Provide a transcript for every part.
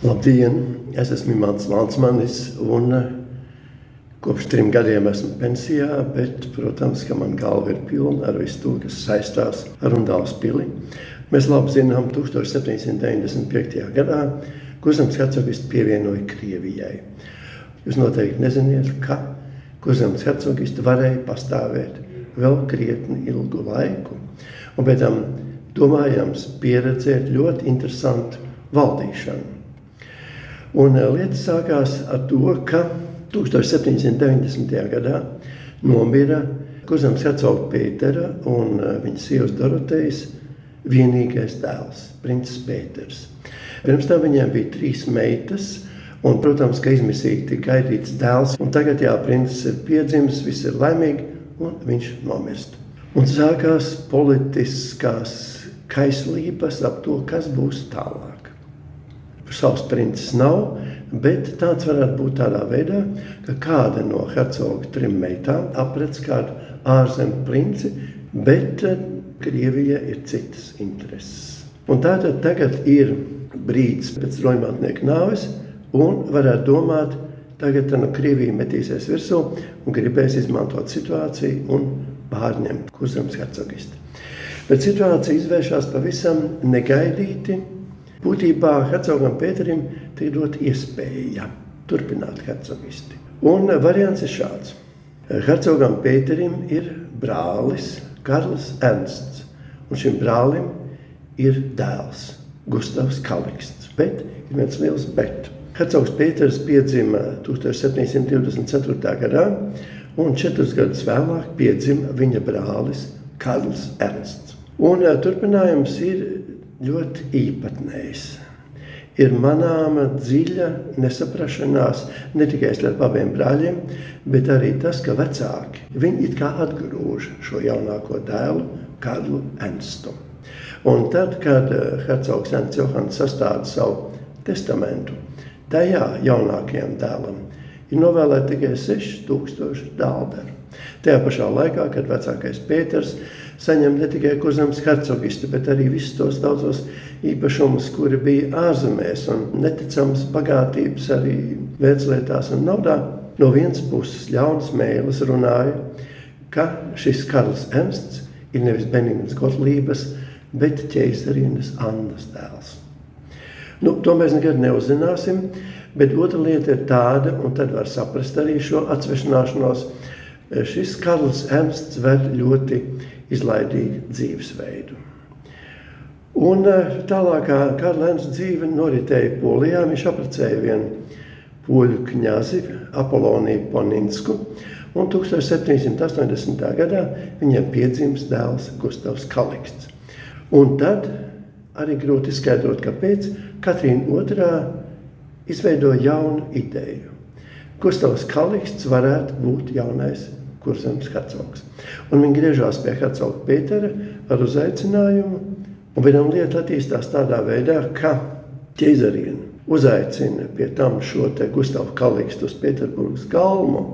Labdien! Es esmu Mans Lansmanis un eh, kopš trim gadiem esmu pensijā, bet, protams, ka man galva ir pilna ar visu to, kas saistās ar Rundāls pili. Mēs labi zinām, 1795. gadā Kuzams Hercogists pievienoja Krievijai. Jūs noteikti neziniet, ka Kuzams Hercogists varēja pastāvēt vēl krietni ilgu laiku. Un pēc tam domājams pieredzēt ļoti interesantu valdīšanu. Un eh, lietas sākās ar to, ka 1790. gadā nomira Kuzams Hercogs Pētera un eh, viņa sievas Dorotejas vienīgais dēls, princis Pēters. Pirms tam viņiem bija trīs meitas, un, protams, ka izmisīgi tika gaidīts dēls. Un tagad, jā, princis ir piedzimis, viss ir laimīgi, un viņš nomirst. Un sākās politiskās kaislības ap to, kas būs tālāk savs princis nav, bet tāds varētu būt tādā veidā, ka kāda no hercoga trim meitām aprec kādu ārzemju princi, bet eh, Krievija ir citas intereses. Un tātad tagad ir brīdis pēc roņmātnieka nāves, un varētu domāt, tagad no Krievija metīsies virsū un gribēs izmantot situāciju un pārņemt kurzemes hercogistu. Bet situācija izvēršas pavisam negaidīti, Būtībā hercogam Pēterim tiek dot iespēja turpināt hercogisti. Un variants ir šāds. Hercogam Pēterim ir brālis Karls Ernsts, un šim brālim ir dēls Gustavs Kaliksts. Bet ir viens liels bet. Hercogs Pēters piedzima 1724. gadā, un četrus gadus vēlāk piedzima viņa brālis Karls Ernsts. Un turpinājums ir ļoti īpatnējs. Ir manāma dziļa nesaprašanās ne tikai starp abiem brāļiem, bet arī tas, ka vecāki viņi it kā atgrūž šo jaunāko dēlu, Karlu Enstu. Un tad, kad eh, Hercogs Ernsts Johans sastāda savu testamentu, tajā jaunākajam dēlam ir novēlēti tikai 6000 dālderu. Tajā pašā laikā, kad vecākais Pēters saņem ne tikai kurzemes hercogistu, bet arī visus tos daudzos īpašumus, kuri bija ārzemēs un neticams bagātības arī vērtslietās un naudā. No vienas puses ļaunas mēlis runāja, ka šis Karls Ernsts ir nevis Benjamins Gotlības, bet ķeizarienes Annas dēls. Nu, to mēs nekad neuzzināsim, bet otra lieta ir tāda, un tad var saprast arī šo atsvešināšanos. Šis Karls Ernsts ved ļoti izlaidīgu dzīvesveidu. Un eh, tālākā Karlēnas dzīve noritēja Polijā. Viņš apprecēja vienu poļu kņazi Apoloniju Poninsku, un 1780. gadā viņam piedzims dēls Gustavs Kaliksts. Un tad arī grūti izskaidrot, kāpēc Katrīna II izveidoja jaunu ideju. Gustavs Kaliksts varētu būt jaunais kurzems hercogs. Un viņi griežās pie hercoga Pētera ar uzaicinājumu, un vienam lieta attīstās tādā veidā, ka ķeizariena uzaicina pie tam šo te Gustavu Kalikstu uz Pēterburgas galmu,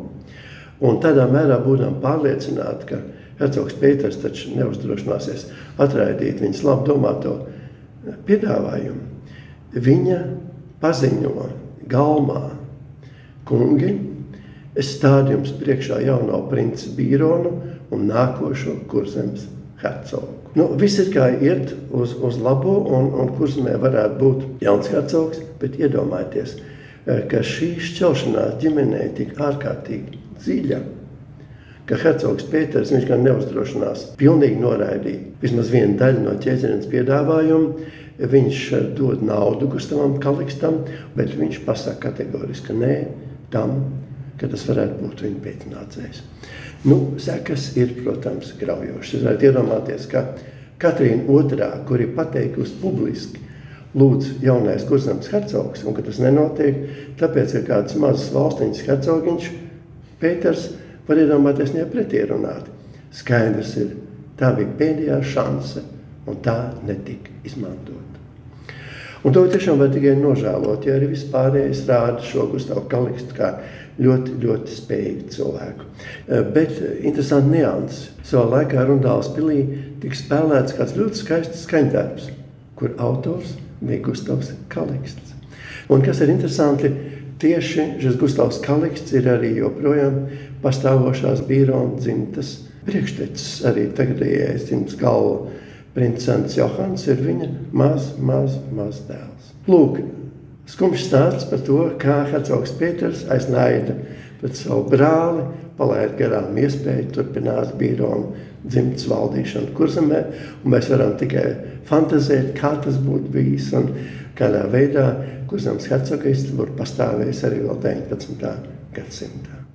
un tādā mērā būdam pārliecināti, ka hercogs Pēters taču neuzdrošināsies atraidīt viņas labi domāto piedāvājumu. Viņa paziņo galmā kungi, Es stādu jums priekšā jauno princi Bīronu un nākošo kurzemes hercogu. Nu, viss ir kā iet uz, uz labo, un, un kurzemē varētu būt jauns hercogs, bet iedomājieties, eh, ka šī šķelšanās ģimenē tik ārkārtīgi dziļa, ka hercogs Pēters viņš gan neuzdrošinās pilnīgi noraidīt vismaz vienu daļu no ķēzienes piedāvājuma, viņš dod naudu Gustavam Kalikstam, bet viņš pasaka kategoriski, ka nē, tam ka tas varētu būt viņa pēcnācējs. Nu, sekas ir, protams, graujošas. Jūs varat iedomāties, ka Katrīna II, kur ir pateikusi publiski, lūdz jaunais kurzems hercogs, un ka tas nenotiek, tāpēc, ka kāds mazs valstiņas hercogiņš, Pēters, var iedomāties runāt. Skaidrs ir, tā bija pēdējā šanse, un tā netika izmantota. Un to tiešām var tikai nožēlot, ja arī vispārējais rāda šo Gustavu Kalikstu kā ļoti, ļoti spējīgu cilvēku. Eh, bet eh, interesanti nianses. Savā laikā Rundāls pilī tika spēlēts kāds ļoti skaists skaņdarbs, kur autors bija Gustavs Kaliksts. Un kas ir interesanti, tieši šis Gustavs Kalikts ir arī joprojām pastāvošās Bīrona dzimtas priekštecis. Arī tagadējais dzimtas galva Princants Johans ir viņa maz, maz, maz dēls. Lūk, skumjš stāsts par to, kā Hercogs Pēters aiz naida pret savu brāli palaid garām iespēju turpināt Bīrona dzimtas valdīšanu kurzemē, un mēs varam tikai fantazēt, kā tas būtu bijis un kādā veidā kurzemes hercogists būtu pastāvējis arī vēl 19. gadsimtā.